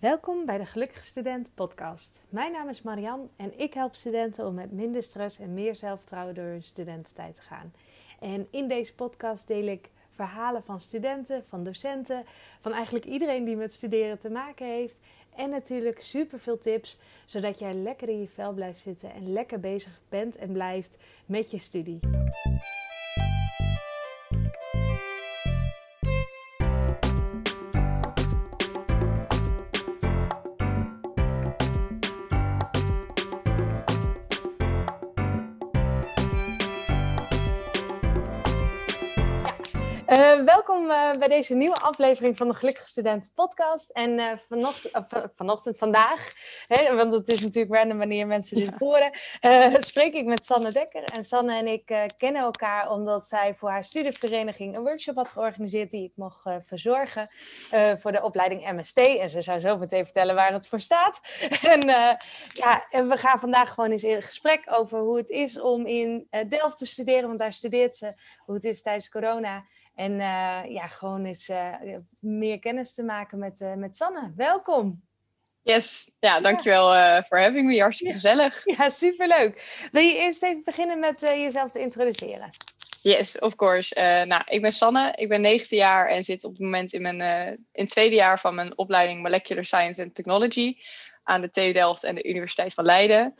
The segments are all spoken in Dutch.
Welkom bij de Gelukkige Student podcast. Mijn naam is Marian en ik help studenten om met minder stress en meer zelfvertrouwen door hun studententijd te gaan. En in deze podcast deel ik verhalen van studenten, van docenten, van eigenlijk iedereen die met studeren te maken heeft. En natuurlijk super veel tips, zodat jij lekker in je vel blijft zitten en lekker bezig bent en blijft met je studie. Welkom uh, bij deze nieuwe aflevering van de Gelukkige Studenten podcast. En uh, vanochtend, vanochtend, vandaag, hè, want het is natuurlijk random wanneer mensen dit ja. horen, spreek ik met Sanne Dekker. En Sanne en ik kennen elkaar omdat zij voor haar studievereniging een workshop had georganiseerd die ik mocht verzorgen voor de opleiding MST. En ze zou zo meteen vertellen waar het voor staat. en, ja, en we gaan vandaag gewoon eens in gesprek over hoe het is om in Delft te studeren, want daar studeert ze, hoe het is tijdens corona. En uh, ja, gewoon eens uh, meer kennis te maken met, uh, met Sanne. Welkom. Yes, ja, dankjewel voor having me. Hartstikke ja. gezellig. Ja, superleuk. Wil je eerst even beginnen met jezelf te introduceren? Yes, of course. nou, ik ben Sanne, ik ben 19 jaar en zit op het moment in, mijn, in het tweede jaar van mijn opleiding Molecular Science and Technology aan de TU Delft en de Universiteit van Leiden.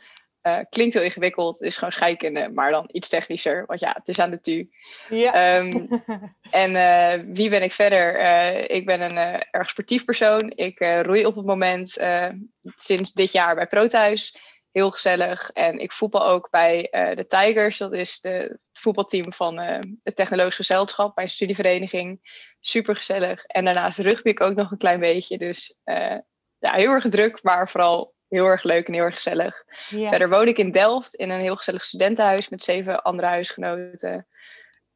Uh, klinkt heel ingewikkeld, is gewoon scheikunde, maar dan iets technischer, want ja, het is aan de TU. Ja. Um, en uh, wie ben ik verder? Uh, ik ben een erg sportief persoon. Ik roei op het moment sinds dit jaar bij Prothuis. Heel gezellig. En ik voetbal ook bij de Tigers, dat is de, het voetbalteam van het Technologisch Gezelschap, mijn studievereniging. Super gezellig. En daarnaast rugby ik ook nog een klein beetje. Dus ja, heel erg druk, maar vooral heel erg leuk en heel erg gezellig. Ja. Verder woon ik in Delft in een heel gezellig studentenhuis met zeven andere huisgenoten.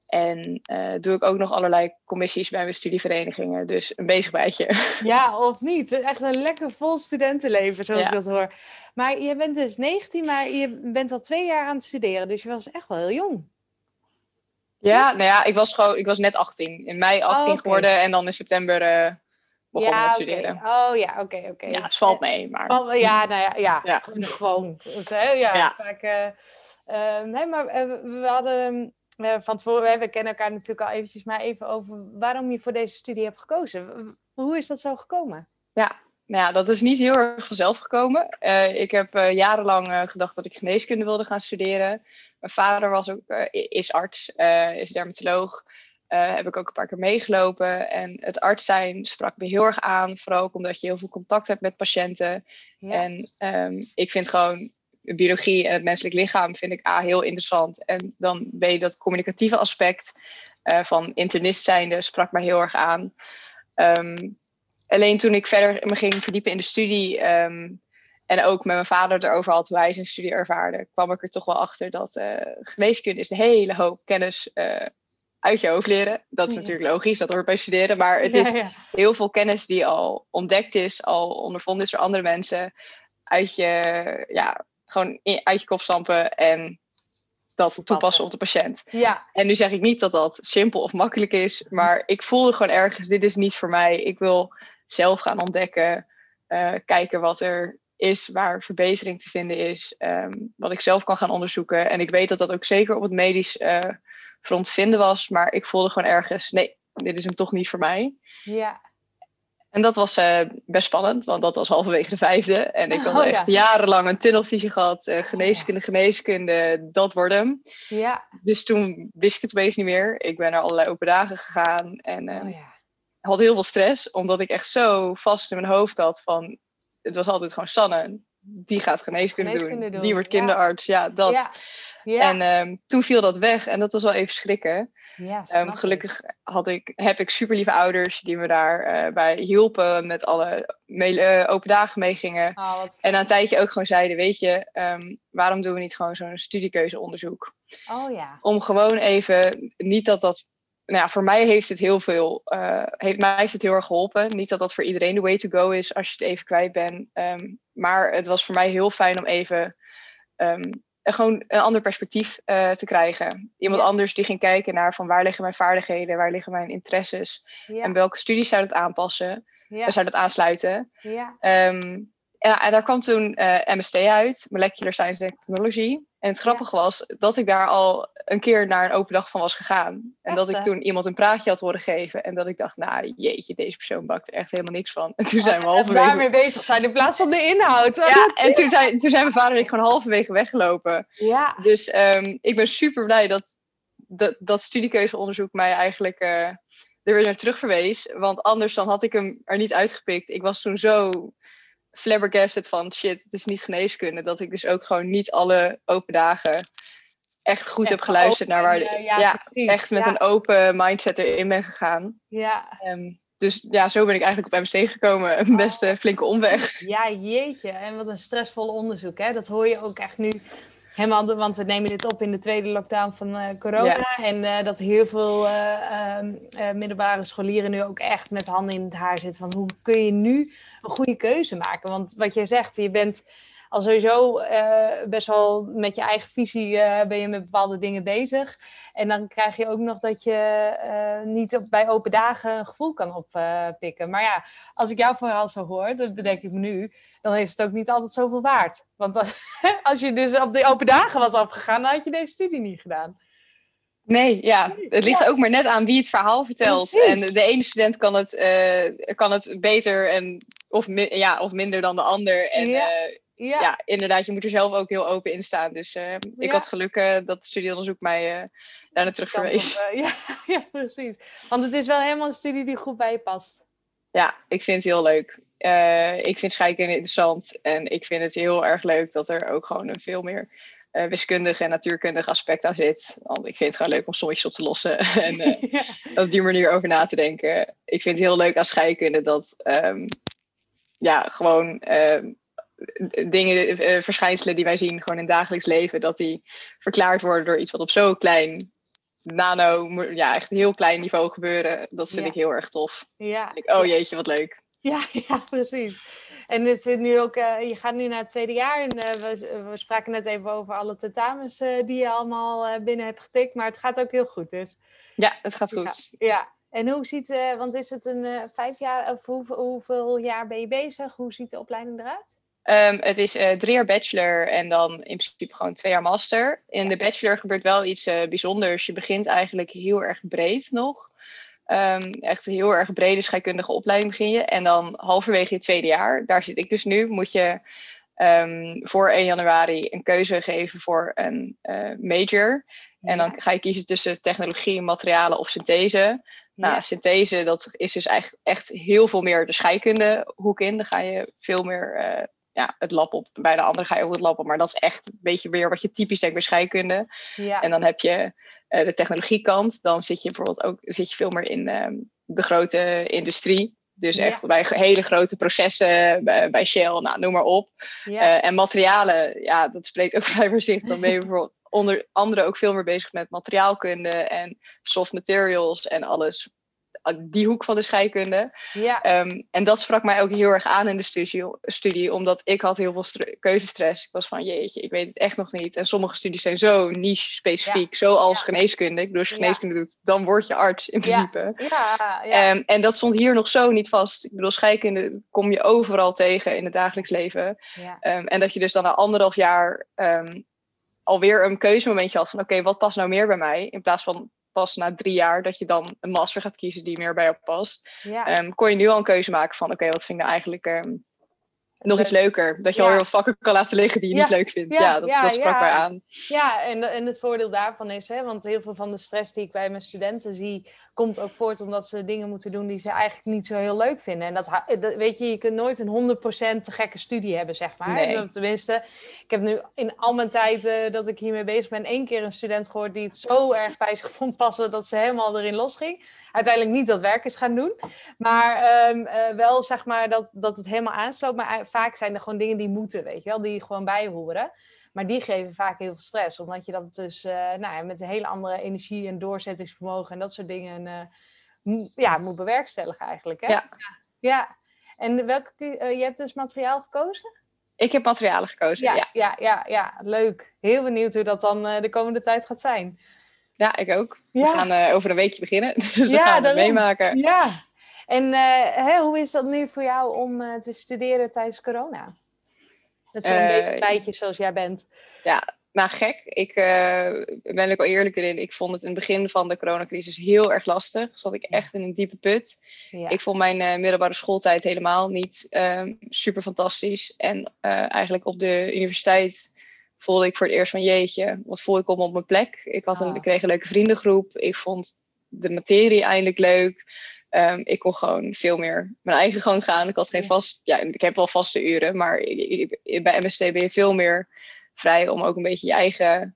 En uh, doe ik ook nog allerlei commissies bij mijn studieverenigingen. Dus een bezig bijtje. Ja, of niet? Echt een lekker vol studentenleven, zoals ja. ik dat hoor. Maar je bent dus 19, maar je bent al twee jaar aan het studeren. Dus je was echt wel heel jong. Ja, nou ja, ik was gewoon, ik was net 18. In mei 18 oh, okay. geworden en dan in september uh, begonnen ja, met studeren. Okay. Oh ja, oké, oké. Okay. Ja, het valt mee, maar... Oh, ja, nou ja, ja, ja. gewoon. Dus, hè, ja, ja. Vaak, uh, uh, nee, maar uh, we hadden van tevoren, we kennen elkaar natuurlijk al eventjes, maar even over waarom je voor deze studie hebt gekozen. Hoe is dat zo gekomen? Ja, nou ja, dat is niet heel erg vanzelf gekomen. ik heb jarenlang gedacht dat ik geneeskunde wilde gaan studeren. Mijn vader was ook, is arts, is dermatoloog. Uh, heb ik ook een paar keer meegelopen. En het arts zijn sprak me heel erg aan. Vooral ook omdat je heel veel contact hebt met patiënten. Ja. En um, ik vind gewoon biologie en het menselijk lichaam vind ik A, heel interessant. En dan ben je dat communicatieve aspect uh, van internist zijnde sprak mij heel erg aan. Um, alleen toen ik verder me ging verdiepen in de studie... Um, en ook met mijn vader erover had hoe hij zijn studie ervaarde... kwam ik er toch wel achter dat uh, geneeskunde is een hele hoop kennis uit je hoofd leren. Dat is ja. natuurlijk logisch, dat hoort bij studeren. Maar het is ja, ja. heel veel kennis die al ontdekt is, al ondervonden is door andere mensen. Uit je, ja, gewoon in, uit je kop stampen en dat toepassen op de patiënt. Ja. En nu zeg ik niet dat dat simpel of makkelijk is, maar ik voelde gewoon ergens, dit is niet voor mij. Ik wil zelf gaan ontdekken, uh, kijken wat er is, waar verbetering te vinden is, um, wat ik zelf kan gaan onderzoeken. En ik weet dat dat ook zeker op het medisch uh, front vinden was. Maar ik voelde gewoon ergens, nee, dit is hem toch niet voor mij. Ja. En dat was uh, best spannend, want dat was halverwege de vijfde. En ik had oh, echt ja. jarenlang een tunnelvisie gehad. Uh, geneeskunde, oh, ja. geneeskunde, dat wordt hem. Ja. Dus toen wist ik het opeens niet meer. Ik ben naar allerlei open dagen gegaan. En uh, oh, ja. had heel veel stress, omdat ik echt zo vast in mijn hoofd had van... Het was altijd gewoon Sanne, die gaat geneeskunde, geneeskunde doen. doen. Die wordt kinderarts, ja, dat... Ja. En um, toen viel dat weg en dat was wel even schrikken. Ja, um, gelukkig had ik, heb ik super lieve ouders die me daarbij uh, bij hielpen. Met alle uh, open dagen meegingen. Oh, en na een tijdje ook gewoon zeiden, weet je, um, waarom doen we niet gewoon zo'n studiekeuzeonderzoek? Oh ja. Om gewoon even, niet dat dat... Nou ja, voor mij heeft het heel veel, uh, heeft, mij heeft het heel erg geholpen. Niet dat dat voor iedereen de way to go is als je het even kwijt bent. maar het was voor mij heel fijn om even gewoon een ander perspectief uh, te krijgen. Iemand ja. anders die ging kijken naar van waar liggen mijn vaardigheden, waar liggen mijn interesses ja. en welke studies zou het aanpassen. We zouden het aansluiten. Ja. Ehm, en, daar kwam toen uh, MST uit, Molecular Science and Technology. En het grappige was dat ik daar al een keer naar een open dag van was gegaan. En dat ik toen iemand een praatje had horen geven. En dat ik dacht, nou jeetje, deze persoon bakt er echt helemaal niks van. En toen zijn we halverwege... daarmee bezig zijn in plaats van de inhoud. ja, en toen zijn, toen zijn mijn vader en ik gewoon halverwege weggelopen. Ja. Dus um, ik ben super blij dat, dat, dat studiekeuzeonderzoek mij eigenlijk... Uh, er weer naar terug verwees. Want anders dan had ik hem er niet uitgepikt. Ik was toen zo flabbergasted van shit, het is niet geneeskunde. Dat ik dus ook gewoon niet alle open dagen echt goed heb geluisterd naar waar. Uh, ja, ja echt met een open mindset erin ben gegaan. Ja. Um, dus ja, zo ben ik eigenlijk op MST gekomen. Een best uh, flinke omweg. Ja, jeetje. En wat een stressvol onderzoek. Hè? Dat hoor je ook echt nu helemaal, want we nemen dit op in de tweede lockdown van uh, corona. En uh, dat heel veel uh, middelbare scholieren nu ook echt met handen in het haar zitten. Van hoe kun je nu een goede keuze maken? Want wat jij zegt, je bent al sowieso best wel met je eigen visie ben je met bepaalde dingen bezig. En dan krijg je ook nog dat je niet op, bij open dagen een gevoel kan oppikken. maar ja, als ik jouw verhaal zo hoor, dat bedenk ik me nu dan is het ook niet altijd zoveel waard. Want als, als je dus op de open dagen was afgegaan, dan had je deze studie niet gedaan. Nee, ja. Het ligt ook maar net aan wie het verhaal vertelt. En de ene student kan het, uh, kan het beter en, of, ja, of minder dan de ander. En ja. Uh, ja. ja. inderdaad, je moet er zelf ook heel open in staan. Dus uh, ik had geluk dat het studieonderzoek mij daar naar terug verwees. ja, ja, precies. Want het is wel helemaal een studie die goed bij je past. Ja, ik vind het heel leuk. Uh, ik vind scheikunde interessant en ik vind het heel erg leuk dat er ook gewoon een veel meer uh, wiskundig en natuurkundig aspect aan zit. Want ik vind het gewoon leuk om sommetjes op te lossen en uh, ja. op die manier over na te denken. Ik vind het heel leuk aan scheikunde dat um, ja, gewoon ehm, dingen, verschijnselen die wij zien gewoon in het dagelijks leven, dat die verklaard worden door iets wat op zo'n klein nano, ja, echt heel klein niveau gebeuren. Dat vind ja. ik heel erg tof. Ja. Ik, oh jeetje, wat leuk. Ja, ja, precies. En het zit nu ook, uh, je gaat nu naar het tweede jaar. En uh, we, we, spraken net even over alle tentamens uh, die je allemaal binnen hebt getikt. Maar het gaat ook heel goed dus. Ja, het gaat goed. Ja, ja. en hoe ziet, want is het een vijf jaar, of hoeveel, hoeveel, jaar ben je bezig? Hoe ziet de opleiding eruit? Um, het is drie jaar bachelor en dan in principe gewoon twee jaar master. In de bachelor gebeurt wel iets bijzonders. Je begint eigenlijk heel erg breed nog. Um, echt een heel erg brede scheikundige opleiding begin je. En dan halverwege je tweede jaar, daar zit ik dus nu, moet je um, voor 1 januari een keuze geven voor een uh, major. En dan ga je kiezen tussen technologie, materialen of synthese. Nou, ja. synthese, dat is dus eigenlijk echt heel veel meer de scheikunde hoek in. Dan ga je veel meer uh, ja, het lab op. Bij de andere ga je ook het lab op. Maar dat is echt een beetje weer wat je typisch denkt bij scheikunde. Ja. En dan heb je uh, de technologiekant, dan zit je bijvoorbeeld ook zit je veel meer in um, de grote industrie. Dus Ja. echt bij hele grote processen, bij, bij Shell, nou, noem maar op. Ja. Eh, en materialen, ja, dat spreekt ook vrij voor zich. Dan ben je bijvoorbeeld onder andere ook veel meer bezig met materiaalkunde en soft materials en alles. Die hoek van de scheikunde. ja. Um, en dat sprak mij ook heel erg aan in de studie, studie omdat ik had heel veel stre- keuzestress. Ik was van, jeetje, ik weet het echt nog niet. En sommige studies zijn zo niche-specifiek, zoals Ja. geneeskunde. Ik bedoel, als je geneeskunde doet, dan word je arts in principe. ja, ja. Ehm, en dat stond hier nog zo niet vast. Ik bedoel, scheikunde kom je overal tegen in het dagelijks leven. Ehm, en dat je dus dan na anderhalf jaar ehm, alweer een keuzemomentje had van oké, wat past nou meer bij mij? In plaats van pas na drie jaar dat je dan een master gaat kiezen die meer bij jou past. ja. Ehm, kon je nu al een keuze maken van oké, wat vind ik nou eigenlijk ehm, nog iets Leuk. leuker? Dat je Ja. alweer wat vakken kan laten liggen die je niet leuk vindt. Ja, dat, sprak mij aan. Ja, en, en het voordeel daarvan is, hè, want heel veel van de stress die ik bij mijn studenten zie, komt ook voort omdat ze dingen moeten doen die ze eigenlijk niet zo heel leuk vinden. En dat, ha- dat- weet je, je kunt nooit een 100% te gekke studie hebben, zeg maar. Nee. Tenminste, ik heb nu in al mijn tijd eh, dat ik hiermee bezig ben, één keer een student gehoord die het zo erg bij zich vond passen dat ze helemaal erin losging. Uiteindelijk niet dat werk is gaan doen, maar ehm, eh, wel zeg maar dat, dat het helemaal aansloot. Maar eh, vaak zijn er gewoon dingen die moeten, weet je wel, die gewoon bij horen. Maar die geven vaak heel veel stress, omdat je dat dus eh, nou ja, met een hele andere energie en doorzettingsvermogen en dat soort dingen eh, ja, moet bewerkstelligen eigenlijk. Hè? Ja. ja. En welke, eh, je hebt dus materiaal gekozen? Ik heb materialen gekozen. Ja, Ja, ja, ja, ja, leuk. Heel benieuwd hoe dat dan de komende tijd gaat zijn. ja ik ook. Ja. We gaan over een weekje beginnen. Dus Ja, we gaan het meemaken. Ja. En hè, hoe is dat nu voor jou om te studeren tijdens corona? Met zo'n uh, beetje zoals jij bent. Ja, nou gek. Ik ben ook al eerlijk erin. Ik vond het in het begin van de coronacrisis heel erg lastig. Zat ik echt in een diepe put. Ja. Ik vond mijn middelbare schooltijd helemaal niet ehm, super fantastisch. En eigenlijk op de universiteit voelde ik voor het eerst van jeetje, wat voel ik om op mijn plek. Ik, had een, ah. ik kreeg een leuke vriendengroep. Ik vond de materie eindelijk leuk. Ehm, ik kon gewoon veel meer mijn eigen gang gaan. Ik had geen vast, ja, ik heb wel vaste uren, maar bij MST ben je veel meer vrij om ook een beetje je eigen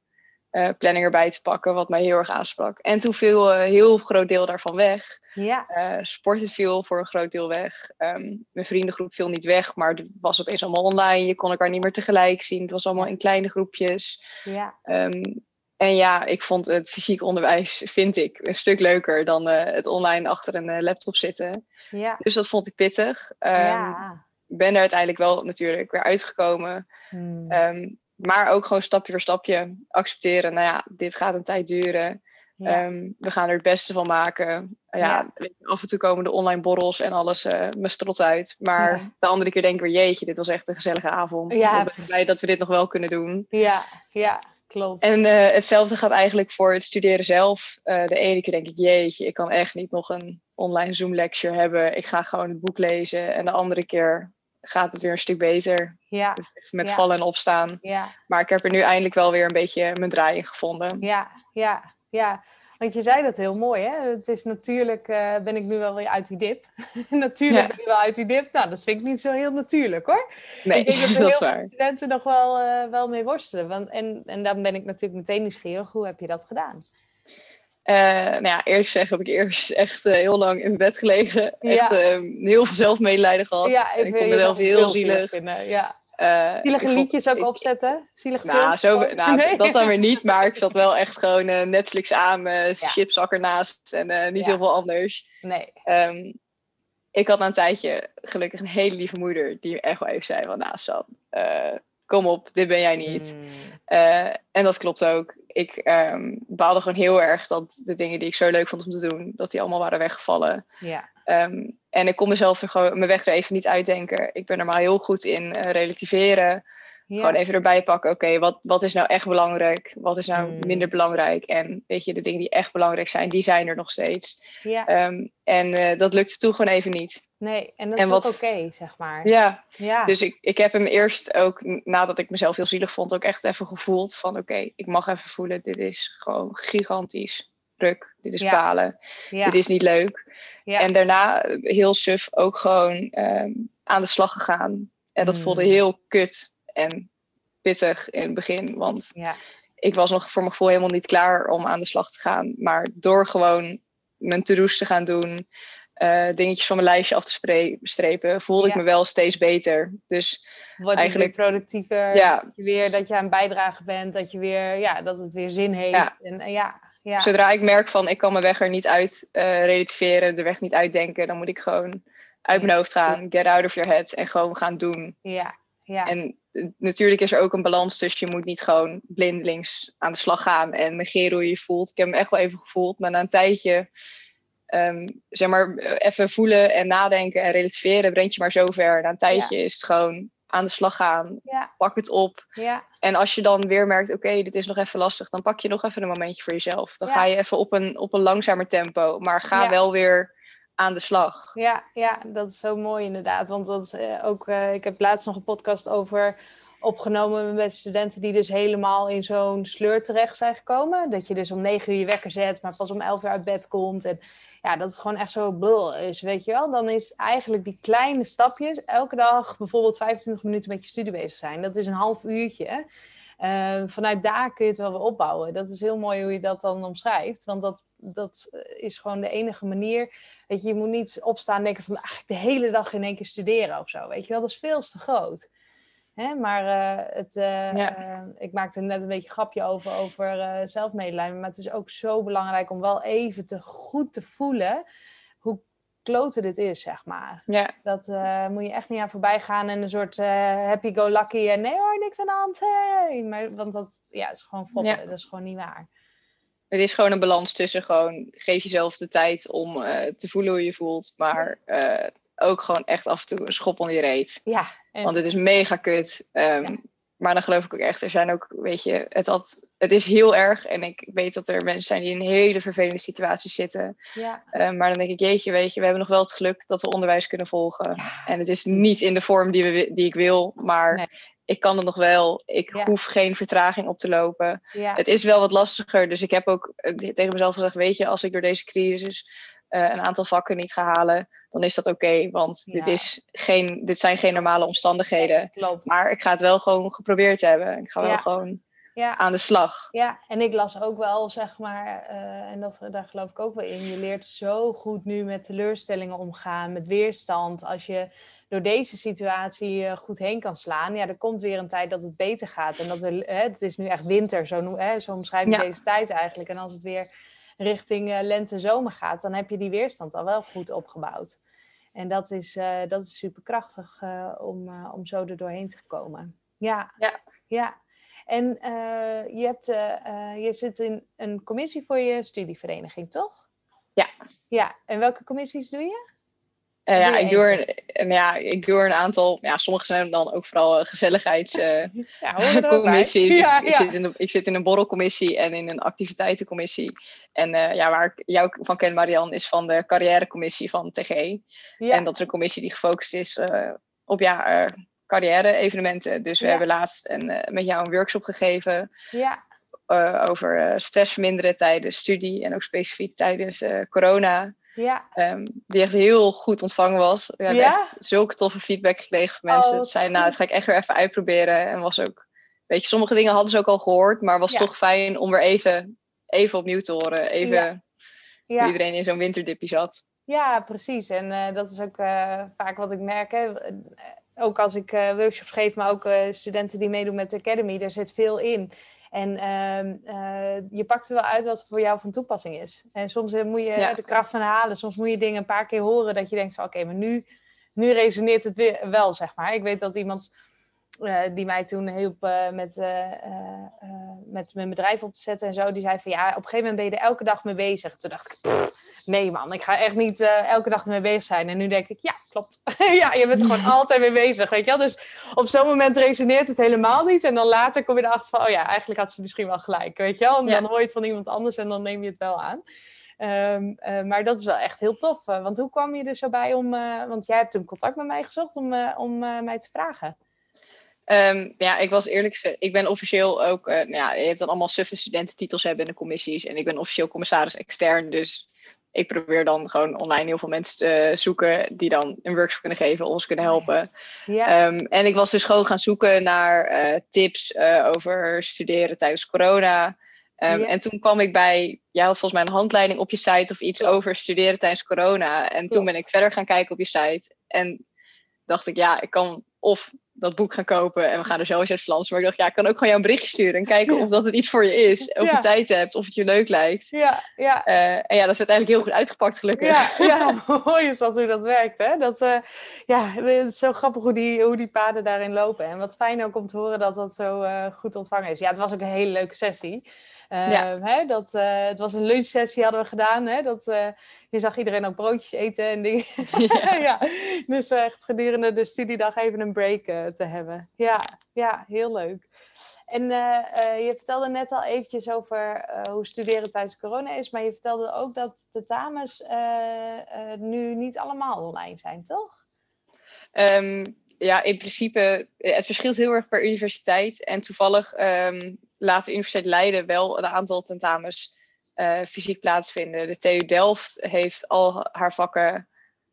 uh, planning erbij te pakken, wat mij heel erg aansprak. En toen viel een heel groot deel daarvan weg. Ja. Uh, sporten viel voor een groot deel weg. Um, mijn vriendengroep viel niet weg, maar het was opeens allemaal online. Je kon elkaar niet meer tegelijk zien. Het was allemaal in kleine groepjes. Ja. Um, en ja, ik vond het fysiek onderwijs, vind ik, een stuk leuker dan uh, het online achter een uh, laptop zitten. Ja. Dus dat vond ik pittig. Um, ja. Ben er uiteindelijk wel natuurlijk weer uitgekomen. Hmm. maar ook gewoon stapje voor stapje accepteren. Nou ja, dit gaat een tijd duren. Ehm, we gaan er het beste van maken. Ja, af en toe komen de online borrels en alles uh, me strot uit. Maar de andere keer denk ik weer, jeetje, dit was echt een gezellige avond. Ja, ik ben blij dat we dit nog wel kunnen doen. Ja, ja, klopt. En uh, hetzelfde gaat eigenlijk voor het studeren zelf. Uh, de ene keer denk ik, jeetje, ik kan echt niet nog een online Zoom lecture hebben. Ik ga gewoon het boek lezen. En de andere keer gaat het weer een stuk beter. Ja. Dus met vallen en opstaan. Ja. Maar ik heb er nu eindelijk wel weer een beetje mijn draai in gevonden. Ja, ja ja. Want je zei dat heel mooi, hè? Het is natuurlijk, uh, ben ik nu wel weer uit die dip. natuurlijk ben ik wel uit die dip. Nou, dat vind ik niet zo heel natuurlijk, hoor. Nee, ik denk dat, er heel veel studenten nog wel, uh, wel mee worstelen. Want, en, en dan ben ik natuurlijk meteen nieuwsgierig. Hoe heb je dat gedaan? Uh, nou ja, eerlijk gezegd heb ik eerst echt heel lang in bed gelegen. Echt ehm, heel veel zelfmedelijden gehad. Ja, ik, ik vond mezelf heel zielig. Vinden, ja. Uh, Zielige liedjes ook opzetten? Zielige nou, zo, nou dat dan weer niet. Maar ik zat wel echt gewoon uh, Netflix aan, uh, chips ernaast en niet heel veel anders. Nee. Um, ik had na een tijdje gelukkig een hele lieve moeder die echt wel even zei van... Nou Sam, kom op, dit ben jij niet. Mm. en dat klopt ook. Ik um, baalde gewoon heel erg dat de dingen die ik zo leuk vond om te doen... dat die allemaal waren weggevallen. Ja. Um, en ik kon mezelf er gewoon mijn weg er even niet uitdenken. Ik ben er maar heel goed in uh, relativeren. Gewoon even erbij pakken. Oké, wat, wat is nou echt belangrijk? Wat is nou hmm. minder belangrijk? En weet je, de dingen die echt belangrijk zijn, die zijn er nog steeds. Ja. Um, en uh, dat lukte toen gewoon even niet. Nee, en dat is ook oké, zeg maar. Ja, ja. dus ik, ik heb hem eerst ook, nadat ik mezelf heel zielig vond, ook echt even gevoeld van oké, ik mag even voelen, dit is gewoon gigantisch druk. Dit is ja. palen. Dit is niet leuk. Ja. En daarna heel suf ook gewoon ehm, aan de slag gegaan. En dat voelde hmm. heel kut en pittig in het begin. Want ja. ik was nog voor mijn gevoel helemaal niet klaar om aan de slag te gaan. Maar door gewoon mijn to-do's te gaan doen, uh, dingetjes van mijn lijstje af te strepen, voelde ik me wel steeds beter. Dus Word eigenlijk weer productiever, ja. dat je weer dat je aan bijdragen bent, dat je weer ja, dat het weer zin heeft. Ja. En, en ja, ja. Zodra ik merk van ik kan mijn weg er niet uit uh, relativeren, de weg niet uitdenken, dan moet ik gewoon uit mijn hoofd gaan, get out of your head en gewoon gaan doen. Ja, ja. En eh, natuurlijk is er ook een balans tussen je moet niet gewoon blindelings aan de slag gaan en negeren hoe je je voelt. Ik heb me echt wel even gevoeld, maar na een tijdje, um, zeg maar, even voelen en nadenken en relativeren brengt je maar zover. Na een tijdje is het gewoon aan de slag gaan. Pak het op. Ja. En als je dan weer merkt, oké, dit is nog even lastig, dan pak je nog even een momentje voor jezelf. Dan ga je even op een, op een langzamer tempo, maar ga wel weer aan de slag. Ja, ja, dat is zo mooi inderdaad. Want dat is eh, ook, uh, ik heb laatst nog een podcast over opgenomen met studenten die dus helemaal in zo'n sleur terecht zijn gekomen. Dat je dus om negen uur je wekker zet, maar pas om elf uur uit bed komt. En ja, dat het gewoon echt zo bul is, weet je wel. Dan is eigenlijk die kleine stapjes, elke dag bijvoorbeeld 25 minuten met je studie bezig zijn. Dat is een half uurtje. Uh, vanuit daar kun je het wel weer opbouwen. Dat is heel mooi hoe je dat dan omschrijft. Want dat, dat is gewoon de enige manier. Weet je, je moet niet opstaan en denken van eigenlijk de hele dag in één keer studeren of zo. Weet je wel, dat is veel te groot. Hè? Maar uh, het, uh, uh, ik maakte net een beetje een grapje over, over zelfmedelijden. Maar het is ook zo belangrijk om wel even te goed te voelen hoe kloten dit is, zeg maar. Ja. Dat moet je echt niet aan voorbij gaan en een soort happy-go-lucky en nee hoor, niks aan de hand. Hey. Maar, want dat ja, is gewoon foppen, dat is gewoon niet waar. het is gewoon een balans tussen gewoon geef jezelf de tijd om eh, te voelen hoe je voelt, maar eh, ook gewoon echt af en toe een schop onder je reet. Ja. Want het is mega kut. Ehm, maar dan geloof ik ook echt, er zijn ook, weet je, het, had, het is heel erg. En ik weet dat er mensen zijn die in hele vervelende situaties zitten. Ja. Ehm, maar dan denk ik, jeetje, weet je, we hebben nog wel het geluk dat we onderwijs kunnen volgen. En het is niet in de vorm die, we, die ik wil, maar Nee. ik kan het nog wel. Ik Ja. hoef geen vertraging op te lopen. Ja. Het is wel wat lastiger. Dus ik heb ook eh, tegen mezelf gezegd: Weet je, als ik door deze crisis eh, een aantal vakken niet ga halen, dan is dat oké. want dit, is geen, dit zijn geen normale omstandigheden. Klopt. Maar ik ga het wel gewoon geprobeerd hebben. Ik ga wel gewoon ja. aan de slag. Ja, en ik las ook wel, zeg maar, eh, en dat, daar geloof ik ook wel in. Je leert zo goed nu met teleurstellingen omgaan, met weerstand. Als je door deze situatie eh, goed heen kan slaan, ja, er komt weer een tijd dat het beter gaat. En dat er, hè, het is nu echt winter, zo, noem- hè, zo omschrijf ik Ja. deze tijd eigenlijk. En als het weer richting eh, lente-zomer gaat, dan heb je die weerstand al wel goed opgebouwd. En dat is, eh, dat is super krachtig om, eh, om zo er doorheen te komen. Ja, Ja. ja. En je, hebt, je zit in een commissie voor je studievereniging, toch? Ja. Ja, en welke commissies doe je? Eh, ja, ik doe, er, ja, ik doe er een aantal. Ja, sommige zijn dan ook vooral eh, gezelligheids. eh, Ja, ik, ik ja. zit in de, ik zit in een borrelcommissie en in een activiteitencommissie. En ja, waar ik jou van ken, Marian, is van de carrièrecommissie van TG. Ja. En dat is een commissie die gefocust is op ja, carrière-evenementen. Dus we hebben laatst een, met jou een workshop gegeven ja, over stress verminderen tijdens studie en ook specifiek tijdens corona. Ja. Ehm, die echt heel goed ontvangen was. We hebben Ja? echt zulke toffe feedback gekregen van mensen. Oh, zeiden, nou, dat ga ik echt weer even uitproberen. En was ook, weet je, sommige dingen hadden ze ook al gehoord, maar was Ja. toch fijn om weer even, even opnieuw te horen. Even Ja. hoe iedereen in zo'n winterdipje zat. Ja, precies. En eh, dat is ook eh, vaak wat ik merk. Hè. Eh, Ook als ik workshops geef, maar ook studenten die meedoen met de Academy, daar zit veel in. En ehm, eh, je pakt er wel uit wat voor jou van toepassing is. En soms eh, moet je Ja. de kracht van halen. Soms moet je dingen een paar keer horen dat je denkt van oké, maar nu, nu resoneert het weer wel, zeg maar. Ik weet dat iemand eh, die mij toen hielp eh, met, eh, met mijn bedrijf op te zetten en zo, die zei van ja, op een gegeven moment ben je er elke dag mee bezig. Toen dacht ik, "Pff, nee man, ik ga echt niet elke dag ermee bezig zijn. En nu denk ik, ja, klopt. ja, je bent er gewoon altijd mee bezig, weet je wel. Dus op zo'n moment resoneert het helemaal niet. En dan later kom je erachter van, oh ja, eigenlijk had ze misschien wel gelijk, weet je wel. En Ja. dan hoor je het van iemand anders en dan neem je het wel aan. Ehm, eh, maar dat is wel echt heel tof. Want hoe kwam je er zo bij om... want jij hebt toen contact met mij gezocht om, om mij te vragen. Ehm, ja, ik was eerlijk gezegd, ik ben officieel ook, eh, nou ja, je hebt dan allemaal suffe studententitels hebben in de commissies. En ik ben officieel commissaris extern, dus ik probeer dan gewoon online heel veel mensen te zoeken die dan een workshop kunnen geven, ons kunnen helpen. Ja, Ehm, en ik was dus gewoon gaan zoeken naar eh, tips eh, over studeren tijdens corona. Ehm, Ja. En toen kwam ik bij, jij had volgens mij een handleiding op je site of iets Klopt. over studeren tijdens corona. En toen ben ik verder gaan kijken op je site. En dacht ik, ja, ik kan of dat boek gaan kopen en we gaan er zo eens uit Vlaams. Maar ik dacht, ja, ik kan ook gewoon jou een berichtje sturen en kijken of dat het iets voor je is. Of Ja. je tijd hebt, of het je leuk lijkt. ja, ja. Eh, en ja, dat is uiteindelijk heel goed uitgepakt, gelukkig. Ja, ja, mooi is dat hoe dat werkt. Hè? Dat, eh, ja, het is zo grappig hoe die, hoe die paden daarin lopen. En wat fijn ook om te horen dat dat zo eh, goed ontvangen is. Ja, het was ook een hele leuke sessie. Eh, Ja. hè, dat, eh, het was een lunchsessie hadden we gedaan. Hè? Dat, eh, je zag iedereen ook broodjes eten en dingen. Ja. ja. Dus echt gedurende de studiedag even een break te hebben. Ja, ja, heel leuk. En je vertelde net al eventjes over hoe studeren tijdens corona is, maar je vertelde ook dat eh, eh, nu niet allemaal online zijn, toch? Ehm, ja, in principe, het verschilt heel erg per universiteit. En toevallig ehm, laat de Universiteit Leiden wel een aantal tentamens eh, fysiek plaatsvinden. De TU Delft heeft al haar vakken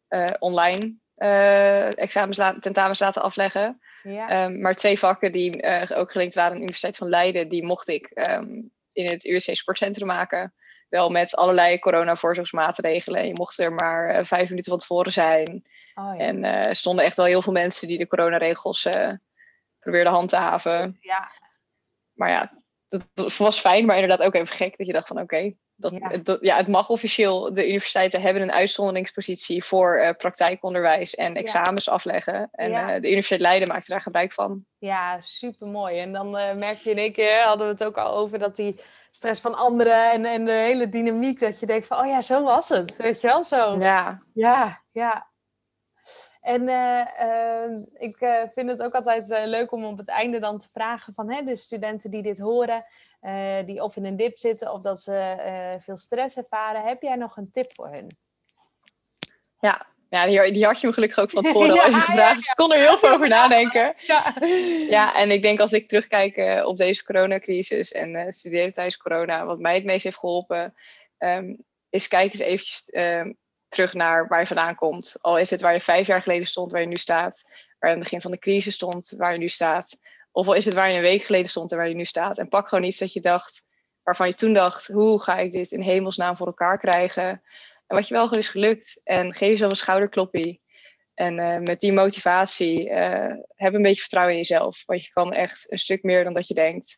eh, online eh, examens la- tentamens laten afleggen. Ja, Ehm, maar twee vakken die ook gelinkt waren aan de Universiteit van Leiden, die mocht ik ehm, in het USC Sportcentrum maken. Wel met allerlei corona-voorzorgsmaatregelen. Je mocht er maar vijf minuten van tevoren zijn. oh, ja. En er stonden echt wel heel veel mensen die de coronaregels probeerden handhaven. ja, Maar ja, dat was fijn, maar inderdaad ook even gek dat je dacht van oké, Dat, Ja. Het, dat- ja, het mag officieel. De universiteiten hebben een uitzonderingspositie voor eh, praktijkonderwijs en examens afleggen. En Ja. eh, de Universiteit Leiden maakt daar gebruik van. Ja, super mooi. En dan eh, merk je in één keer, hadden we het ook al over, dat die stress van anderen en, en de hele dynamiek, dat je denkt van, oh ja, zo was het. Weet je wel, zo. Ja, Ja, ja. En eh, ehm, ik eh, vind het ook altijd eh, leuk om op het einde dan te vragen van hè, de studenten die dit horen, die of in een dip zitten of dat ze veel stress ervaren. Heb jij nog een tip voor hun? ja. ja die, die had je me gelukkig ook van tevoren Ja, al even gevraagd. Dus ik kon er heel veel over nadenken. Ja, Ja, en ik denk als ik terugkijk op deze coronacrisis en eh, studeren tijdens corona, wat mij het meest heeft geholpen, ehm, is kijk eens eventjes ehm, terug naar waar je vandaan komt. Al is het waar je vijf jaar geleden stond, waar je nu staat, waar je aan het begin van de crisis stond, waar je nu staat. Of al is het waar je een week geleden stond en waar je nu staat. En pak gewoon iets dat je dacht, waarvan je toen dacht, hoe ga ik dit in hemelsnaam voor elkaar krijgen? En wat je wel gewoon is gelukt. En geef jezelf een schouderkloppie. En eh, met die motivatie eh, heb een beetje vertrouwen in jezelf. Want je kan echt een stuk meer dan dat je denkt.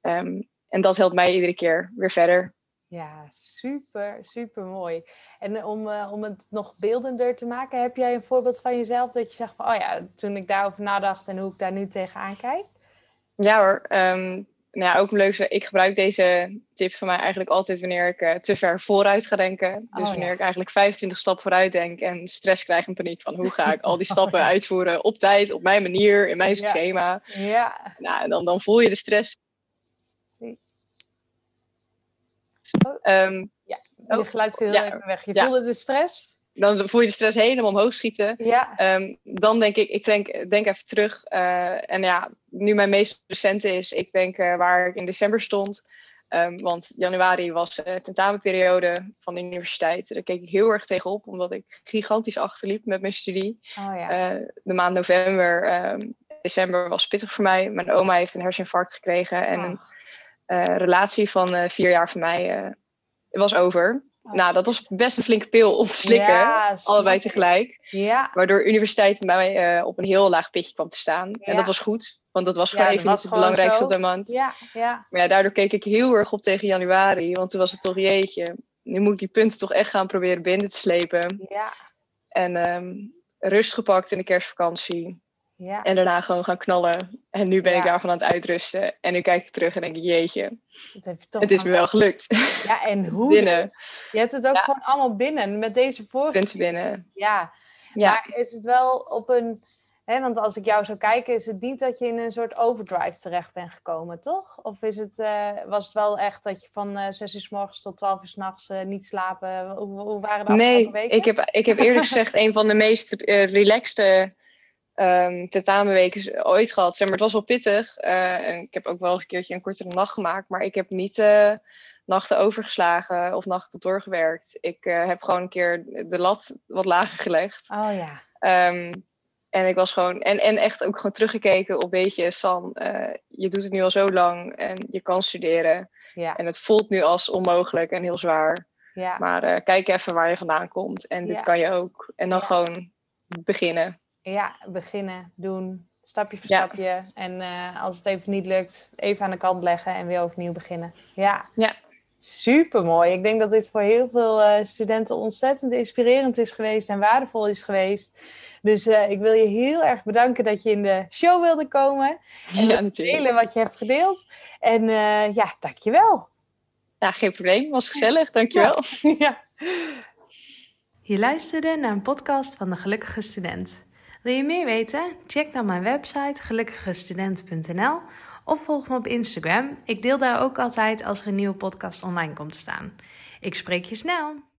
Ehm, en dat helpt mij iedere keer weer verder. Ja, super, super mooi. En eh, om, eh, om het nog beeldender te maken, heb jij een voorbeeld van jezelf dat je zegt van, oh ja, toen ik daarover nadacht en hoe ik daar nu tegenaan kijk? Ja hoor, ehm, nou ja, ook een leuke. Ik gebruik deze tip van mij eigenlijk altijd wanneer ik eh, te ver vooruit ga denken. Dus Oh, wanneer ja. ik eigenlijk 25 stappen vooruit denk en stress krijg en paniek van hoe ga ik al die stappen Oh, ja. uitvoeren op tijd, op mijn manier, in mijn schema. Ja, Nou, en dan, dan voel je de stress. Nee. Ehm, je Oh, geluid viel heel ja. even weg. Je Ja. voelde de stress? dan voel je de stress helemaal omhoog schieten. Ja, Ehm, dan denk ik, ik denk, denk even terug. eh, en ja, nu mijn meest recente is, ik denk eh, waar ik in december stond. Ehm, want januari was eh, tentamenperiode van de universiteit. Daar keek ik heel erg tegenop, omdat ik gigantisch achterliep met mijn studie. oh ja. De maand november, ehm, december was pittig voor mij. Mijn oma heeft een herseninfarct gekregen. En Oh, relatie van eh, vier jaar voor mij eh, was over. oh, Nou, dat was best een flinke pil om te slikken. Ja, allebei tegelijk. Ja, Waardoor universiteit bij mij eh, op een heel laag pitje kwam te staan. Ja. En dat was goed, want dat was gewoon even niet het belangrijkste zo. op dat moment. ja, ja. Maar ja, daardoor keek ik heel erg op tegen januari. Want toen was het toch, jeetje, nu moet ik die punten toch echt gaan proberen binnen te slepen. Ja, En ehm, rust gepakt in de kerstvakantie. Ja. En daarna gewoon gaan knallen. En nu ben ik Ja. daarvan aan het uitrusten. En nu kijk ik terug en denk ik, jeetje, Dat heb je toch het is me wel gelukt. Ja, en hoe Binnen. dus? Je hebt het ook Ja. gewoon allemaal binnen met deze. Punten binnen. Ja, Ja, maar is het wel op een... Hè, want als ik jou zou kijken, is het niet dat je in een soort overdrive terecht bent gekomen, toch? Of is het, eh, was het wel echt dat je van eh 6 uur s morgens tot 12 uur s'nachts nachts niet slapen? Hoe, hoe waren de Nee, afgelopen weken? ik heb, ik heb eerlijk gezegd een van de meest eh, relaxte ehm tentamenweken ooit gehad. Zeg maar, het was wel pittig. eh, en ik heb ook wel eens een keertje een kortere nacht gemaakt. Maar ik heb niet eh, nachten overgeslagen of nachten doorgewerkt. Ik eh, heb gewoon een keer de lat wat lager gelegd. Oh ja, Ehm, en ik was gewoon, en, en echt ook gewoon teruggekeken op, weet je, San, eh, je doet het nu al zo lang en je kan studeren. ja, En het voelt nu als onmogelijk en heel zwaar. ja. Maar kijk even waar je vandaan komt. En dit kan je ook. En dan gewoon beginnen. Ja, beginnen, doen, stapje voor Ja. stapje. En eh, als het even niet lukt, even aan de kant leggen en weer overnieuw beginnen. Ja, Ja. super mooi. Ik denk dat dit voor heel veel eh, studenten ontzettend inspirerend is geweest en waardevol is geweest. Dus eh, ik wil je heel erg bedanken dat je in de show wilde komen en Ja, delen wat je hebt gedeeld. En eh ja, dankjewel. Ja, geen probleem. Was gezellig. Dankjewel. ja. Je luisterde naar een podcast van de Gelukkige Student. Wil je meer weten? Check dan mijn website gelukkigestudent.nl of volg me op Instagram. Ik deel daar ook altijd als er een nieuwe podcast online komt te staan. Ik spreek je snel.